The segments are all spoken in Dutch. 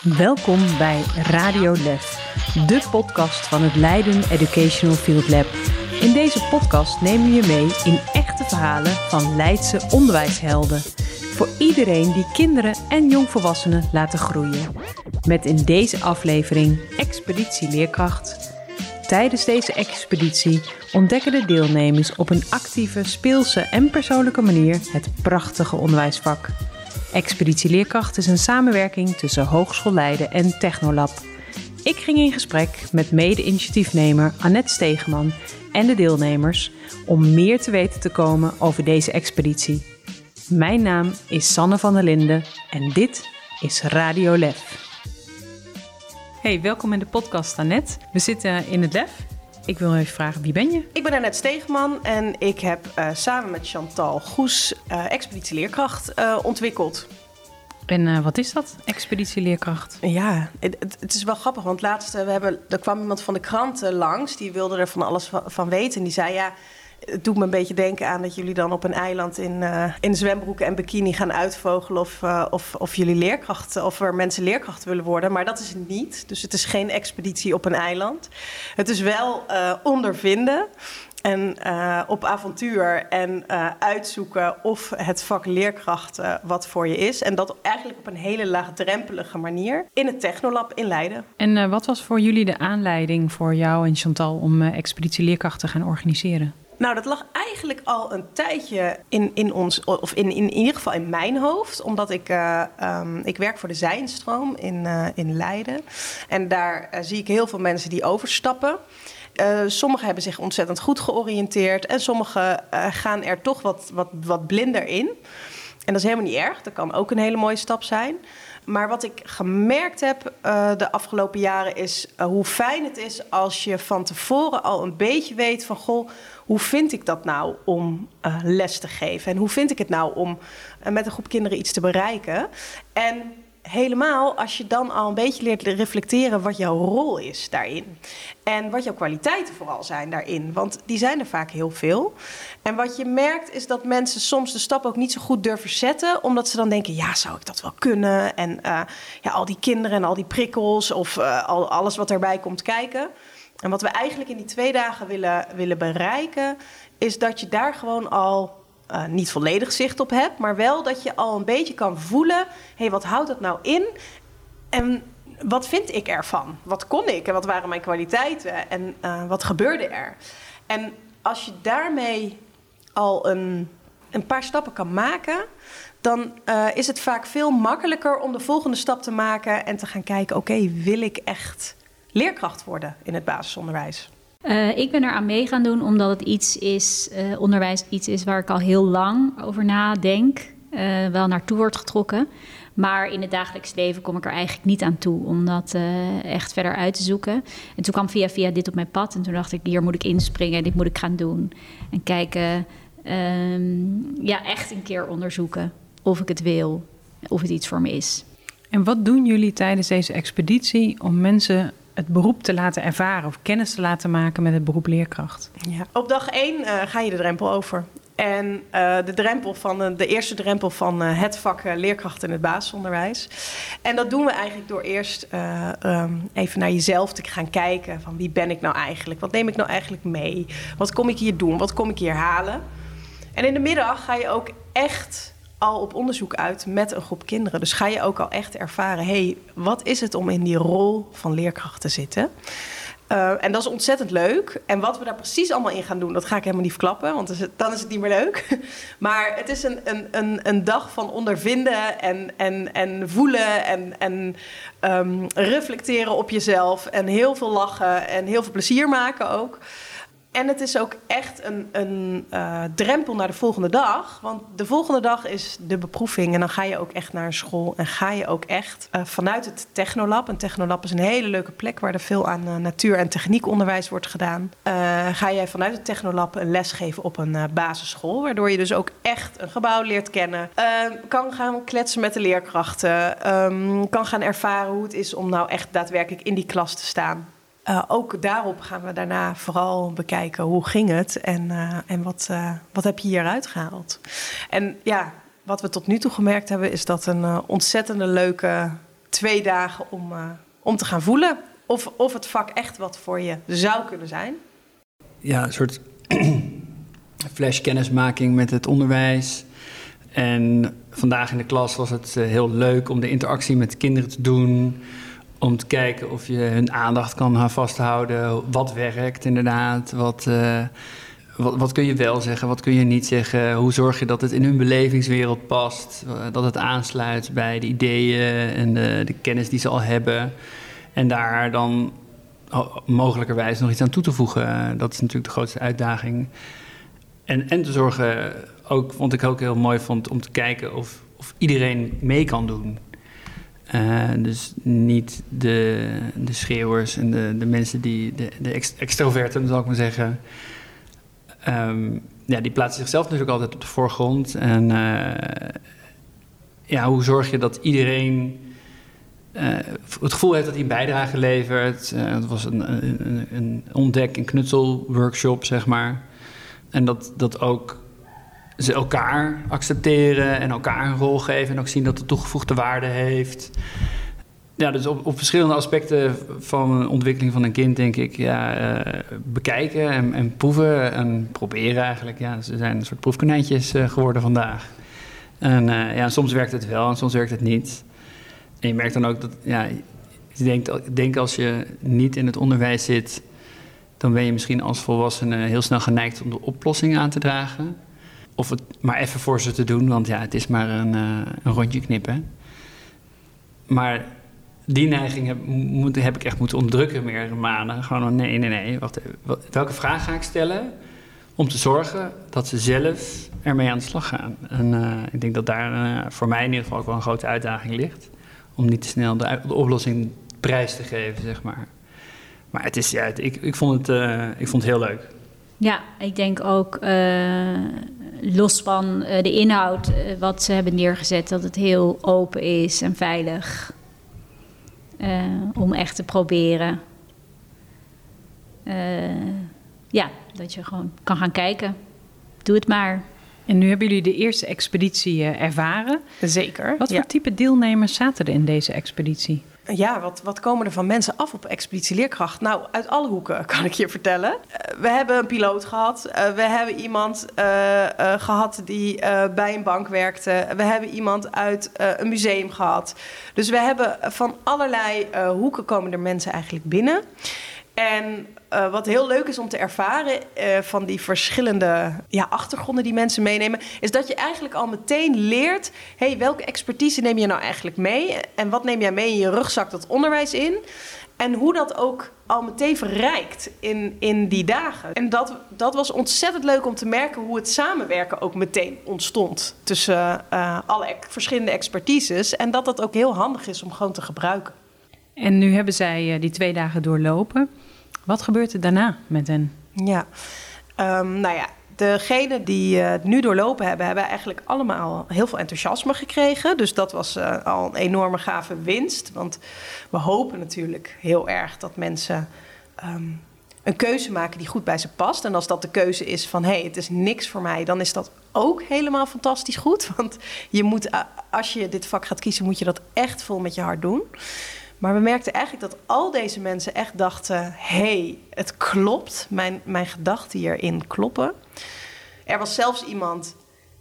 Welkom bij Radio Lef, de podcast van het Leiden Educational Field Lab. In deze podcast nemen we je mee in echte verhalen van Leidse onderwijshelden. Voor iedereen die kinderen en jongvolwassenen laten groeien. Met in deze aflevering Expeditie Leerkracht. Tijdens deze expeditie ontdekken de deelnemers op een actieve, speelse en persoonlijke manier het prachtige onderwijsvak. Expeditie Leerkracht is een samenwerking tussen Hogeschool Leiden en Technolab. Ik ging in gesprek met mede-initiatiefnemer Annette Stegeman en de deelnemers om meer te weten te komen over deze expeditie. Mijn naam is Sanne van der Linden en dit is Radio Lef. Hey, welkom in de podcast Annette. We zitten in het Lef. Ik wil even vragen, wie ben je? Ik ben Annette Stegeman en ik heb uh, samen met Chantal Goes uh, Expeditie Leerkracht uh, ontwikkeld. En wat is dat, Expeditie Leerkracht? Ja, het, het is wel grappig, want laatst we hebben, er kwam iemand van de krant langs... die wilde er van alles van, van weten en die zei... ja het doet me een beetje denken aan dat jullie dan op een eiland in, uh, in zwembroeken en bikini gaan uitvogelen of, uh, of, of jullie leerkracht of er mensen leerkracht willen worden. Maar dat is het niet. Dus het is geen expeditie op een eiland. Het is wel uh, ondervinden. En op avontuur en uitzoeken of het vak leerkracht wat voor je is. En dat eigenlijk op een hele laagdrempelige manier in het Technolab in Leiden. En wat was voor jullie de aanleiding voor jou en Chantal om Expeditie Leerkracht te gaan organiseren? Nou, dat lag eigenlijk al een tijdje in, in ons, of in, in, in ieder geval in mijn hoofd. Omdat ik, uh, um, ik werk voor de Zijnstroom in, uh, in Leiden. En daar uh, zie ik heel veel mensen die overstappen. sommigen hebben zich ontzettend goed georiënteerd. En sommigen gaan er toch wat, wat, wat blinder in. En dat is helemaal niet erg. Dat kan ook een hele mooie stap zijn. Maar wat ik gemerkt heb uh, de afgelopen jaren is uh, hoe fijn het is als je van tevoren al een beetje weet van goh, hoe vind ik dat nou om uh, les te geven? En hoe vind ik het nou om met een groep kinderen iets te bereiken? En helemaal als je dan al een beetje leert reflecteren wat jouw rol is daarin. En wat jouw kwaliteiten vooral zijn daarin. Want die zijn er vaak heel veel. En wat je merkt is dat mensen soms de stap ook niet zo goed durven zetten. Omdat ze dan denken, ja, zou ik dat wel kunnen? En uh, ja, al die kinderen en al die prikkels of uh, al, alles wat erbij komt kijken. En wat we eigenlijk in die twee dagen willen, willen bereiken... is dat je daar gewoon al uh, niet volledig zicht op hebt, maar wel dat je al een beetje kan voelen: hé, hey, wat houdt dat nou in? En wat vind ik ervan? Wat kon ik en wat waren mijn kwaliteiten en uh, wat gebeurde er? En als je daarmee al een, een paar stappen kan maken, dan uh, is het vaak veel makkelijker om de volgende stap te maken en te gaan kijken: oké, wil ik echt leerkracht worden in het basisonderwijs? Uh, ik ben eraan mee gaan doen omdat het iets is, uh, onderwijs iets is waar ik al heel lang over nadenk, uh, wel naartoe wordt getrokken. Maar in het dagelijks leven kom ik er eigenlijk niet aan toe om dat echt verder uit te zoeken. En toen kwam via via dit op mijn pad en toen dacht ik, hier moet ik inspringen, dit moet ik gaan doen. En kijken, um, ja, echt een keer onderzoeken of ik het wil, of het iets voor me is. En wat doen jullie tijdens deze expeditie om mensen het beroep te laten ervaren of kennis te laten maken met het beroep leerkracht? Ja. Op dag één uh, ga je de drempel over. En uh, de drempel van de, de eerste drempel van het vak leerkracht in het basisonderwijs. En dat doen we eigenlijk door eerst um, even naar jezelf te gaan kijken. Van wie ben ik nou eigenlijk? Wat neem ik nou eigenlijk mee? Wat kom ik hier doen? Wat kom ik hier halen? En in de middag ga je ook echt al op onderzoek uit met een groep kinderen. Dus ga je ook al echt ervaren: hey, wat is het om in die rol van leerkracht te zitten? Uh, en dat is ontzettend leuk. En wat we daar precies allemaal in gaan doen, dat ga ik helemaal niet verklappen, want dan is het niet meer leuk. Maar het is een, een, een, een dag van ondervinden en, en, en voelen en, en um, reflecteren op jezelf. En heel veel lachen en heel veel plezier maken ook. En het is ook echt een, een uh, drempel naar de volgende dag. Want de volgende dag is de beproeving. En dan ga je ook echt naar een school. En ga je ook echt uh, vanuit het Technolab. Een Technolab is een hele leuke plek waar er veel aan uh, natuur- en techniekonderwijs wordt gedaan. ga jij vanuit het Technolab een les geven op een basisschool. Waardoor je dus ook echt een gebouw leert kennen. kan gaan kletsen met de leerkrachten. Um, kan gaan ervaren hoe het is om nou echt daadwerkelijk in die klas te staan. Uh, ook daarop gaan we daarna vooral bekijken hoe ging het en, uh, en wat, uh, wat heb je hieruit gehaald. En ja, wat we tot nu toe gemerkt hebben is dat een ontzettende leuke twee dagen om, om te gaan voelen of, of het vak echt wat voor je zou kunnen zijn. Ja, een soort flashkennismaking met het onderwijs. En vandaag in de klas was het heel leuk om de interactie met kinderen te doen. Om te kijken of je hun aandacht kan vasthouden. Wat werkt inderdaad. Wat, wat, wat, kun je wel zeggen, wat kun je niet zeggen? Hoe zorg je dat het in hun belevingswereld past? Dat het aansluit bij de ideeën en de, kennis die ze al hebben. En daar dan mogelijkerwijs nog iets aan toe te voegen. Dat is natuurlijk de grootste uitdaging. En, en te zorgen, ook, vond ik ook heel mooi vond, om te kijken of, of iedereen mee kan doen. Uh, dus niet de, de schreeuwers en de, de mensen die, de, de extroverten, zal ik maar zeggen, um, ja, die plaatsen zichzelf natuurlijk altijd op de voorgrond. En uh, ja, hoe zorg je dat iedereen uh, het gevoel heeft dat hij een bijdrage levert? Het was een, een, een ontdek- en knutselworkshop, zeg maar. En dat, dat ook ze elkaar accepteren en elkaar een rol geven... en ook zien dat het toegevoegde waarde heeft ja, dus op, op verschillende aspecten van de ontwikkeling van een kind, denk ik, ja, uh, bekijken en, en, proeven en proberen eigenlijk. Ja, ze zijn een soort proefkonijntjes uh, geworden vandaag. En uh, ja, soms werkt het wel en soms werkt het niet. En je merkt dan ook dat, ja, ik denk, denk als je niet in het onderwijs zit, dan ben je misschien als volwassene heel snel geneigd om de oplossing aan te dragen. Of het maar even voor ze te doen, want ja, het is maar een, een rondje knippen. Maar die neiging heb, moet, heb ik echt moeten onderdrukken meerdere maanden. Gewoon, nee, nee, nee. Welke vraag ga ik stellen om te zorgen dat ze zelf ermee aan de slag gaan? En uh, ik denk dat daar uh, voor mij in ieder geval ook wel een grote uitdaging ligt. Om niet te snel de, oplossing prijs te geven, zeg maar. Maar het is, ja, ik, ik, vond het, ik vond het heel leuk. Ja, ik denk ook los van de inhoud wat ze hebben neergezet, dat het heel open is en veilig. Uh, om echt te proberen. Uh, ja, dat je gewoon kan gaan kijken. Doe het maar. En nu hebben jullie de eerste expeditie ervaren. Zeker. Wat voor type deelnemers zaten er in deze expeditie? Ja, wat, wat komen er van mensen af op Expeditie Leerkracht? Nou, uit alle hoeken kan ik je vertellen. Uh, we hebben een piloot gehad. Uh, we hebben iemand uh, gehad die bij een bank werkte. We hebben iemand uit een museum gehad. Dus we hebben van allerlei hoeken komen er mensen eigenlijk binnen. En uh, wat heel leuk is om te ervaren uh, van die verschillende ja, achtergronden die mensen meenemen, is dat je eigenlijk al meteen leert: hey, welke expertise neem je nou eigenlijk mee? En wat neem jij mee in je rugzak dat onderwijs in? En hoe dat ook al meteen verrijkt in, in die dagen. En dat, dat was ontzettend leuk om te merken hoe het samenwerken ook meteen ontstond tussen uh, alle verschillende expertises. En dat dat ook heel handig is om gewoon te gebruiken. En nu hebben zij die twee dagen doorlopen. Wat gebeurt er daarna met hen? Ja, um, nou ja, degenen die het nu doorlopen hebben, hebben eigenlijk allemaal heel veel enthousiasme gekregen. Dus dat was uh, al een enorme gave winst. Want we hopen natuurlijk heel erg dat mensen um, een keuze maken die goed bij ze past. En als dat de keuze is van hé, hey, het is niks voor mij, dan is dat ook helemaal fantastisch goed. Want je moet, als je dit vak gaat kiezen, moet je dat echt vol met je hart doen. Maar we merkten eigenlijk dat al deze mensen echt dachten: hey, het klopt. Mijn, mijn gedachten hierin kloppen. Er was zelfs iemand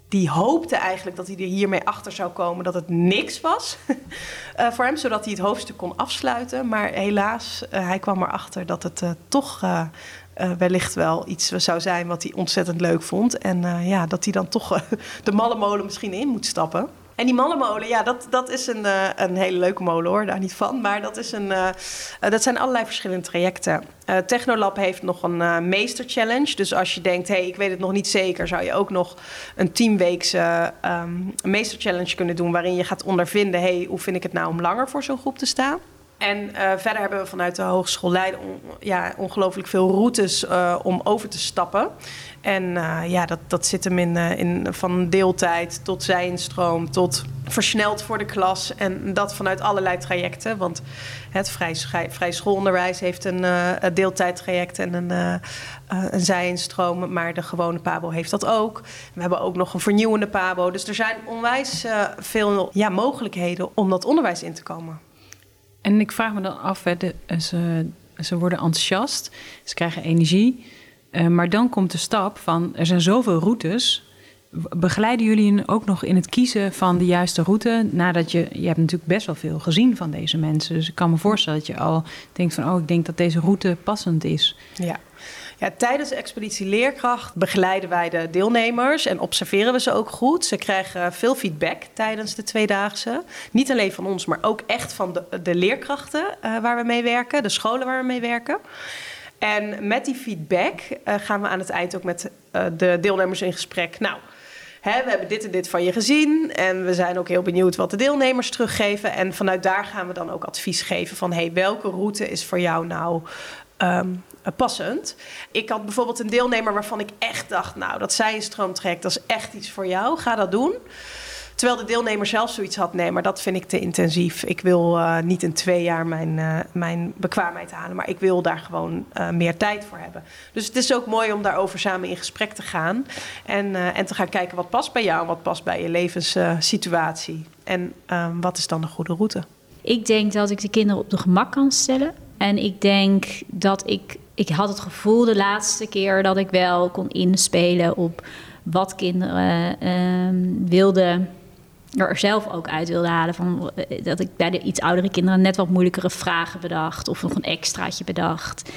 die hoopte eigenlijk dat hij er hiermee achter zou komen dat het niks was uh, voor hem, zodat hij het hoofdstuk kon afsluiten. Maar helaas, uh, hij kwam erachter dat het uh, toch wellicht wel iets zou zijn wat hij ontzettend leuk vond. En ja, dat hij dan toch de malle molen misschien in moet stappen. En die mannenmolen, ja, dat, dat is een, uh, een hele leuke molen hoor, daar niet van. Maar dat, is een, uh, dat zijn allerlei verschillende trajecten. Technolab heeft nog een meester challenge. Dus als je denkt, hé, hey, ik weet het nog niet zeker, zou je ook nog een teamweekse um, meester challenge kunnen doen. Waarin je gaat ondervinden, hé, hey, hoe vind ik het nou om langer voor zo'n groep te staan? En uh, verder hebben we vanuit de Hogeschool Leiden ja, ongelooflijk veel routes uh, om over te stappen. En uh, ja, dat, dat zit hem in, in van deeltijd tot zijinstroom tot versneld voor de klas. En dat vanuit allerlei trajecten. Want het vrij, vrij schoolonderwijs heeft een deeltijdtraject en een, een zijinstroom. Maar de gewone PABO heeft dat ook. We hebben ook nog een vernieuwende PABO. Dus er zijn onwijs veel ja, mogelijkheden om dat onderwijs in te komen. En ik vraag me dan af, hè, de, ze, ze worden enthousiast, ze krijgen energie. Uh, maar dan komt de stap van, er zijn zoveel routes. Begeleiden jullie ook nog in het kiezen van de juiste route? Nadat je, je hebt natuurlijk best wel veel gezien van deze mensen. Dus ik kan me voorstellen dat je al denkt van, oh, ik denk dat deze route passend is. Ja. Ja, tijdens de expeditie Leerkracht begeleiden wij de deelnemers en observeren we ze ook goed. Ze krijgen veel feedback tijdens de tweedaagse. Niet alleen van ons, maar ook echt van de, de leerkrachten uh, waar we mee werken, de scholen waar we mee werken. En met die feedback uh, gaan we aan het eind ook met uh, de deelnemers in gesprek. Nou, we hebben dit en dit van je gezien. En we zijn ook heel benieuwd wat de deelnemers teruggeven. En vanuit daar gaan we dan ook advies geven van hey, welke route is voor jou nou um, passend. Ik had bijvoorbeeld een deelnemer waarvan ik echt dacht, nou, dat zij een stroomtrekt, dat is echt iets voor jou. Ga dat doen. Terwijl de deelnemer zelf zoiets had, nee, maar dat vind ik te intensief. Ik wil uh, niet in twee jaar mijn, uh, mijn bekwaamheid halen, maar ik wil daar gewoon uh, meer tijd voor hebben. Dus het is ook mooi om daarover samen in gesprek te gaan en, en te gaan kijken wat past bij jou, wat past bij je levenssituatie en wat is dan de goede route. Ik denk dat ik de kinderen op de gemak kan stellen. En ik denk dat ik ik had het gevoel de laatste keer dat ik wel kon inspelen op wat kinderen uh, wilden. Er zelf ook uit wilde halen. Van, eh, dat ik bij de iets oudere kinderen net wat moeilijkere vragen bedacht. Of nog een extraatje bedacht.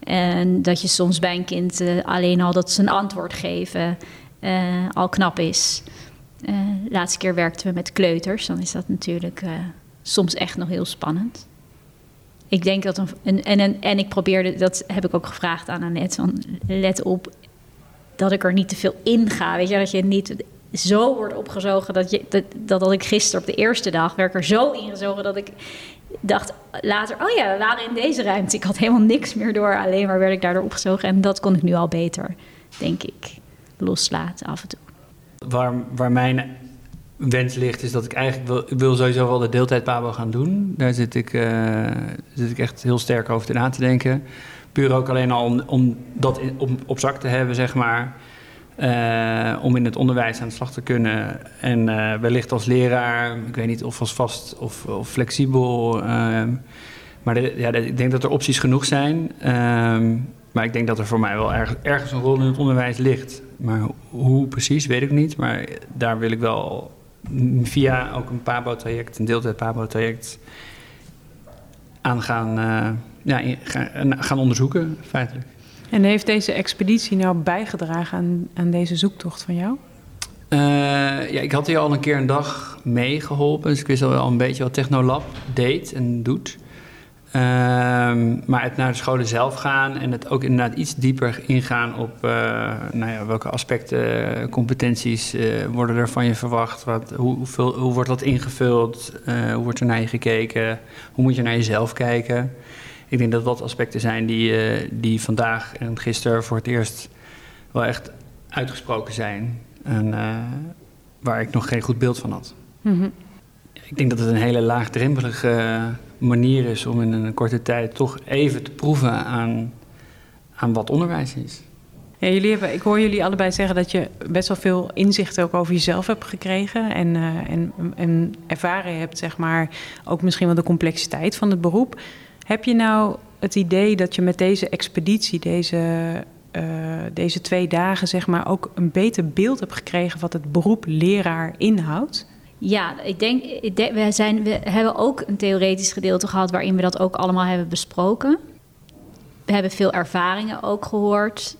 En dat je soms bij een kind uh, alleen al dat ze een antwoord geven uh, al knap is. de laatste keer werkten we met kleuters. Dan is dat natuurlijk soms echt nog heel spannend ik denk dat een, en, en, en ik probeerde, dat heb ik ook gevraagd aan Annette, van let op dat ik er niet te veel in ga. Weet je, dat je niet zo wordt opgezogen dat, je, dat, dat, ik gisteren op de eerste dag werd er zo ingezogen dat ik dacht later, oh ja, we waren in deze ruimte. Ik had helemaal niks meer door, alleen maar werd ik daardoor opgezogen. En dat kon ik nu al beter, denk ik, loslaten af en toe. Waar, waar mijn wens ligt, is dat ik eigenlijk wil, ik wil sowieso wel de deeltijd Pabo gaan doen. Daar zit ik, uh, zit ik echt heel sterk over na te denken. Puur ook alleen al om, om dat om, op zak te hebben, zeg maar. Uh, om in het onderwijs aan de slag te kunnen. En uh, wellicht als leraar, ik weet niet of als vast of, of flexibel. Ehm, maar de, ja, ik denk dat er opties genoeg zijn. Ehm, maar ik denk dat er voor mij wel erg, ergens een rol in het onderwijs ligt. Maar hoe precies, weet ik niet. Maar daar wil ik wel via ook een PABO-traject, een deeltijd PABO-traject, aan gaan, uh, ja, gaan, gaan onderzoeken, feitelijk. En heeft deze expeditie nou bijgedragen aan, aan deze zoektocht van jou? Uh, ja, ik had hier al een keer een dag meegeholpen. Dus ik wist al wel een beetje wat Technolab deed en doet. Um, maar het naar de scholen zelf gaan en het ook inderdaad iets dieper ingaan op uh, nou ja, welke aspecten, competenties uh, worden er van je verwacht. Wat, hoe, hoeveel, hoe wordt dat ingevuld? Hoe wordt er naar je gekeken? Hoe moet je naar jezelf kijken? Ik denk dat dat aspecten zijn die, die vandaag en gisteren voor het eerst wel echt uitgesproken zijn. En waar ik nog geen goed beeld van had. Mm -hmm. Ik denk dat het een hele laagdrempelige manier is om in een korte tijd toch even te proeven aan, aan wat onderwijs is. Ja, jullie hebben, ik hoor jullie allebei zeggen dat je best wel veel inzicht ook over jezelf hebt gekregen en, uh, en, en ervaren hebt, zeg maar, ook misschien wel de complexiteit van het beroep. Heb je nou het idee dat je met deze expeditie, deze, uh, deze twee dagen, zeg maar, ook een beter beeld hebt gekregen wat het beroep leraar inhoudt? Ja, ik denk, ik we, zijn, we hebben ook een theoretisch gedeelte gehad waarin we dat ook allemaal hebben besproken. We hebben veel ervaringen ook gehoord.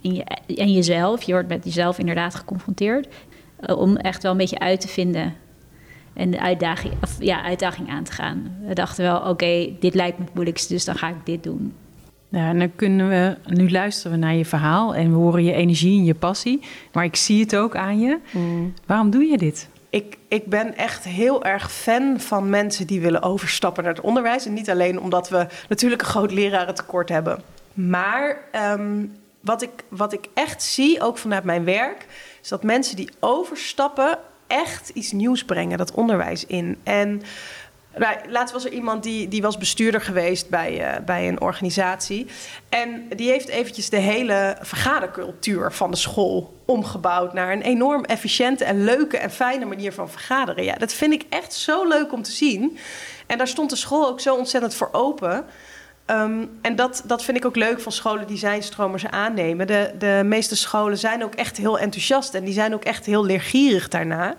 In je, en jezelf, je wordt met jezelf inderdaad geconfronteerd. Uh, om echt wel een beetje uit te vinden en de uitdaging, of, ja, uitdaging aan te gaan. We dachten wel, oké, dit lijkt me het moeilijkste, dus dan ga ik dit doen. Ja, en dan kunnen we, nu luisteren we naar je verhaal en we horen je energie en je passie. Maar ik zie het ook aan je. Mm. Waarom doe je dit? ik, ik ben echt heel erg fan van mensen die willen overstappen naar het onderwijs. En niet alleen omdat we natuurlijk een groot lerarentekort hebben. Maar um, wat, ik, wat ik echt zie, ook vanuit mijn werk, is dat mensen die overstappen echt iets nieuws brengen, dat onderwijs in. En Nou, laatst was er iemand die, die was bestuurder geweest bij, uh, bij een organisatie. En die heeft eventjes de hele vergadercultuur van de school omgebouwd naar een enorm efficiënte en leuke en fijne manier van vergaderen. Ja, dat vind ik echt zo leuk om te zien. En daar stond de school ook zo ontzettend voor open. Um, en dat, dat vind ik ook leuk van scholen die zijnstromers aannemen. De, de meeste scholen zijn ook echt heel enthousiast en die zijn ook echt heel leergierig daarna.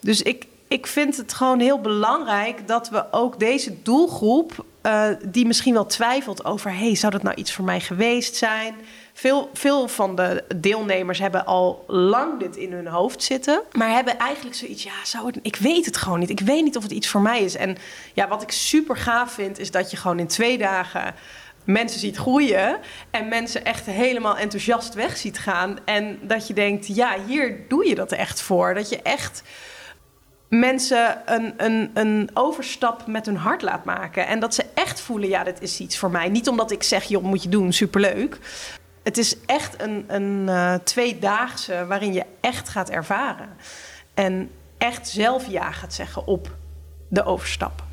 Dus ik, ik vind het gewoon heel belangrijk dat we ook deze doelgroep, uh, die misschien wel twijfelt over: hey, zou dat nou iets voor mij geweest zijn? Veel, veel van de deelnemers hebben al lang dit in hun hoofd zitten. Maar hebben eigenlijk zoiets, ja, zou het, ik weet het gewoon niet. Ik weet niet of het iets voor mij is. En ja, wat ik super gaaf vind, is dat je gewoon in twee dagen mensen ziet groeien en mensen echt helemaal enthousiast weg ziet gaan. En dat je denkt, ja, hier doe je dat echt voor. Dat je echt mensen een, een, een overstap met hun hart laat maken. En dat ze echt voelen, ja, dit is iets voor mij. Niet omdat ik zeg, joh, moet je doen, superleuk. Het is echt een, een uh, tweedaagse waarin je echt gaat ervaren. En echt zelf ja gaat zeggen op de overstap.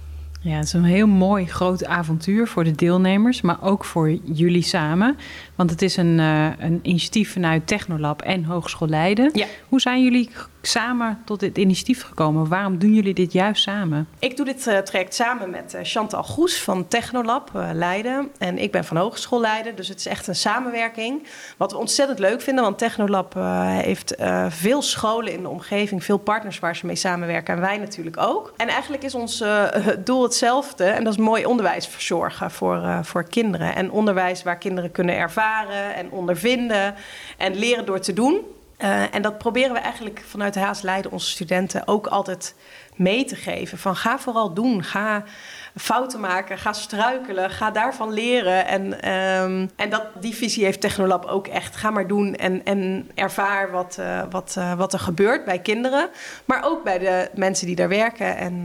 Ja, het is een heel mooi groot avontuur voor de deelnemers, maar ook voor jullie samen. Want het is een, uh, een initiatief vanuit Technolab en Hogeschool Leiden. Ja. Hoe zijn jullie samen tot dit initiatief gekomen? Waarom doen jullie dit juist samen? Ik doe dit uh, traject samen met uh, Chantal Goes van Technolab Leiden. En ik ben van Hogeschool Leiden, dus het is echt een samenwerking. Wat we ontzettend leuk vinden, want Technolab heeft veel scholen in de omgeving, veel partners waar ze mee samenwerken en wij natuurlijk ook. En eigenlijk is ons doel hetzelfde en dat is mooi onderwijs verzorgen voor, voor kinderen. En onderwijs waar kinderen kunnen ervaren en ondervinden en leren door te doen. Uh, en dat proberen we eigenlijk vanuit Haas Leiden onze studenten ook altijd mee te geven. Van ga vooral doen, ga fouten maken, ga struikelen, ga daarvan leren. En, um, en dat, die visie heeft Technolab ook echt. Ga maar doen en, en ervaar wat, uh, wat, uh, wat er gebeurt bij kinderen. Maar ook bij de mensen die daar werken en...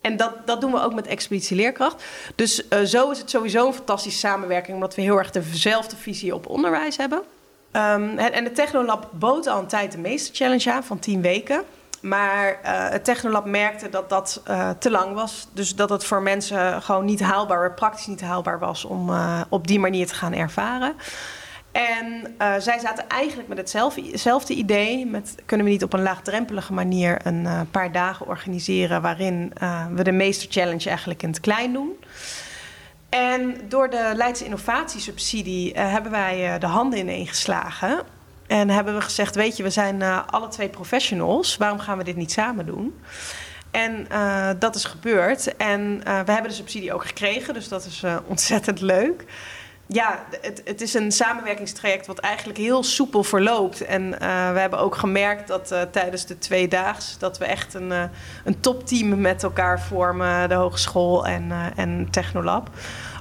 En dat, dat doen we ook met Expeditie Leerkracht. Dus zo is het sowieso een fantastische samenwerking, omdat we heel erg dezelfde visie op onderwijs hebben. Um, en de Technolab bood al een tijd de Meester Challenge aan van 10 weken. Maar uh, het Technolab merkte dat dat uh, te lang was. Dus dat het voor mensen gewoon niet haalbaar, praktisch niet haalbaar was om op die manier te gaan ervaren. En zij zaten eigenlijk met hetzelfde idee. Met, kunnen we niet op een laagdrempelige manier een paar dagen organiseren... waarin we de Meester Challenge eigenlijk in het klein doen. En door de Leidse innovatiesubsidie hebben wij de handen ineengeslagen. En hebben we gezegd, weet je, we zijn alle twee professionals. Waarom gaan we dit niet samen doen? En dat is gebeurd. En we hebben de subsidie ook gekregen, dus dat is ontzettend leuk ja, het, het, is een samenwerkingstraject wat eigenlijk heel soepel verloopt. En uh, we hebben ook gemerkt dat uh, tijdens de twee daags dat we echt een, uh, een topteam met elkaar vormen, de hogeschool en, en Technolab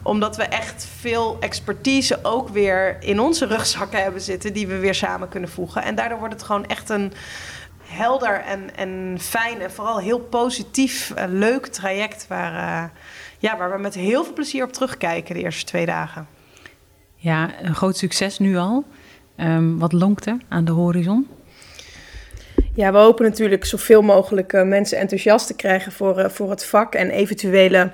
omdat we echt veel expertise ook weer in onze rugzakken hebben zitten, die we weer samen kunnen voegen. En daardoor wordt het gewoon echt een helder en, en fijn en vooral heel positief, leuk traject waar, ja, waar we met heel veel plezier op terugkijken de eerste twee dagen. Ja, een groot succes nu al. Um, wat lonkt er aan de horizon? Ja, we hopen natuurlijk zoveel mogelijk uh, mensen enthousiast te krijgen voor, uh, voor het vak en eventuele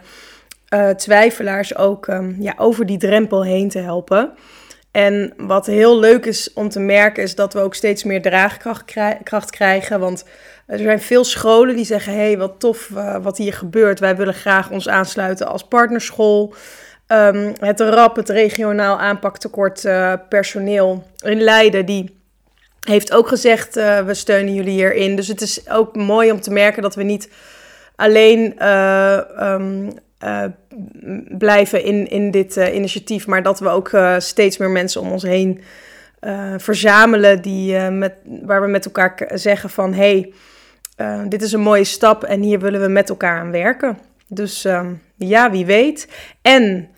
uh, twijfelaars ook um, ja, over die drempel heen te helpen. En wat heel leuk is om te merken, is dat we ook steeds meer draagkracht kracht krijgen. Want er zijn veel scholen die zeggen: hé, hey, wat tof wat hier gebeurt. Wij willen graag ons aansluiten als partnerschool. Um, het RAP, het regionaal aanpaktekort uh, personeel in Leiden, die heeft ook gezegd, uh, we steunen jullie hierin. Dus het is ook mooi om te merken dat we niet alleen uh, um, blijven in, in dit initiatief, maar dat we ook steeds meer mensen om ons heen verzamelen die, met, waar we met elkaar zeggen van, hey, dit is een mooie stap en hier willen we met elkaar aan werken. Dus um, ja, wie weet. En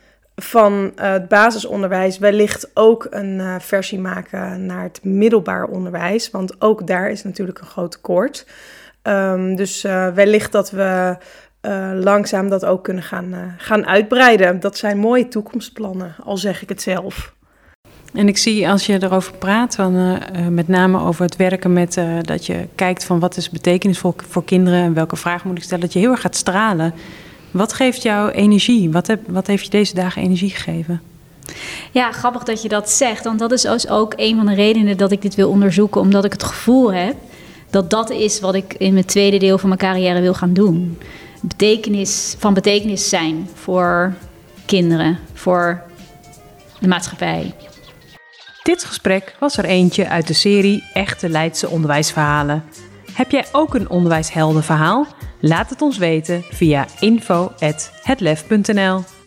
van uh, het basisonderwijs wellicht ook een uh, versie maken naar het middelbaar onderwijs. Want ook daar is natuurlijk een groot tekort. Um, dus uh, wellicht dat we langzaam dat ook kunnen gaan, gaan uitbreiden. Dat zijn mooie toekomstplannen, al zeg ik het zelf. En ik zie als je erover praat, uh, met name over het werken met dat je kijkt van wat is betekenisvol voor kinderen en welke vragen moet ik stellen, dat je heel erg gaat stralen. Wat geeft jou energie? Wat, heb, wat heeft je deze dagen energie gegeven? Ja, grappig dat je dat zegt. Want dat is ook een van de redenen dat ik dit wil onderzoeken. Omdat ik het gevoel heb dat dat is wat ik in mijn tweede deel van mijn carrière wil gaan doen. Betekenis, van betekenis zijn voor kinderen, voor de maatschappij. Dit gesprek was er eentje uit de serie Echte Leidse onderwijsverhalen. Heb jij ook een onderwijsheldenverhaal? Laat het ons weten via info.hetlef.nl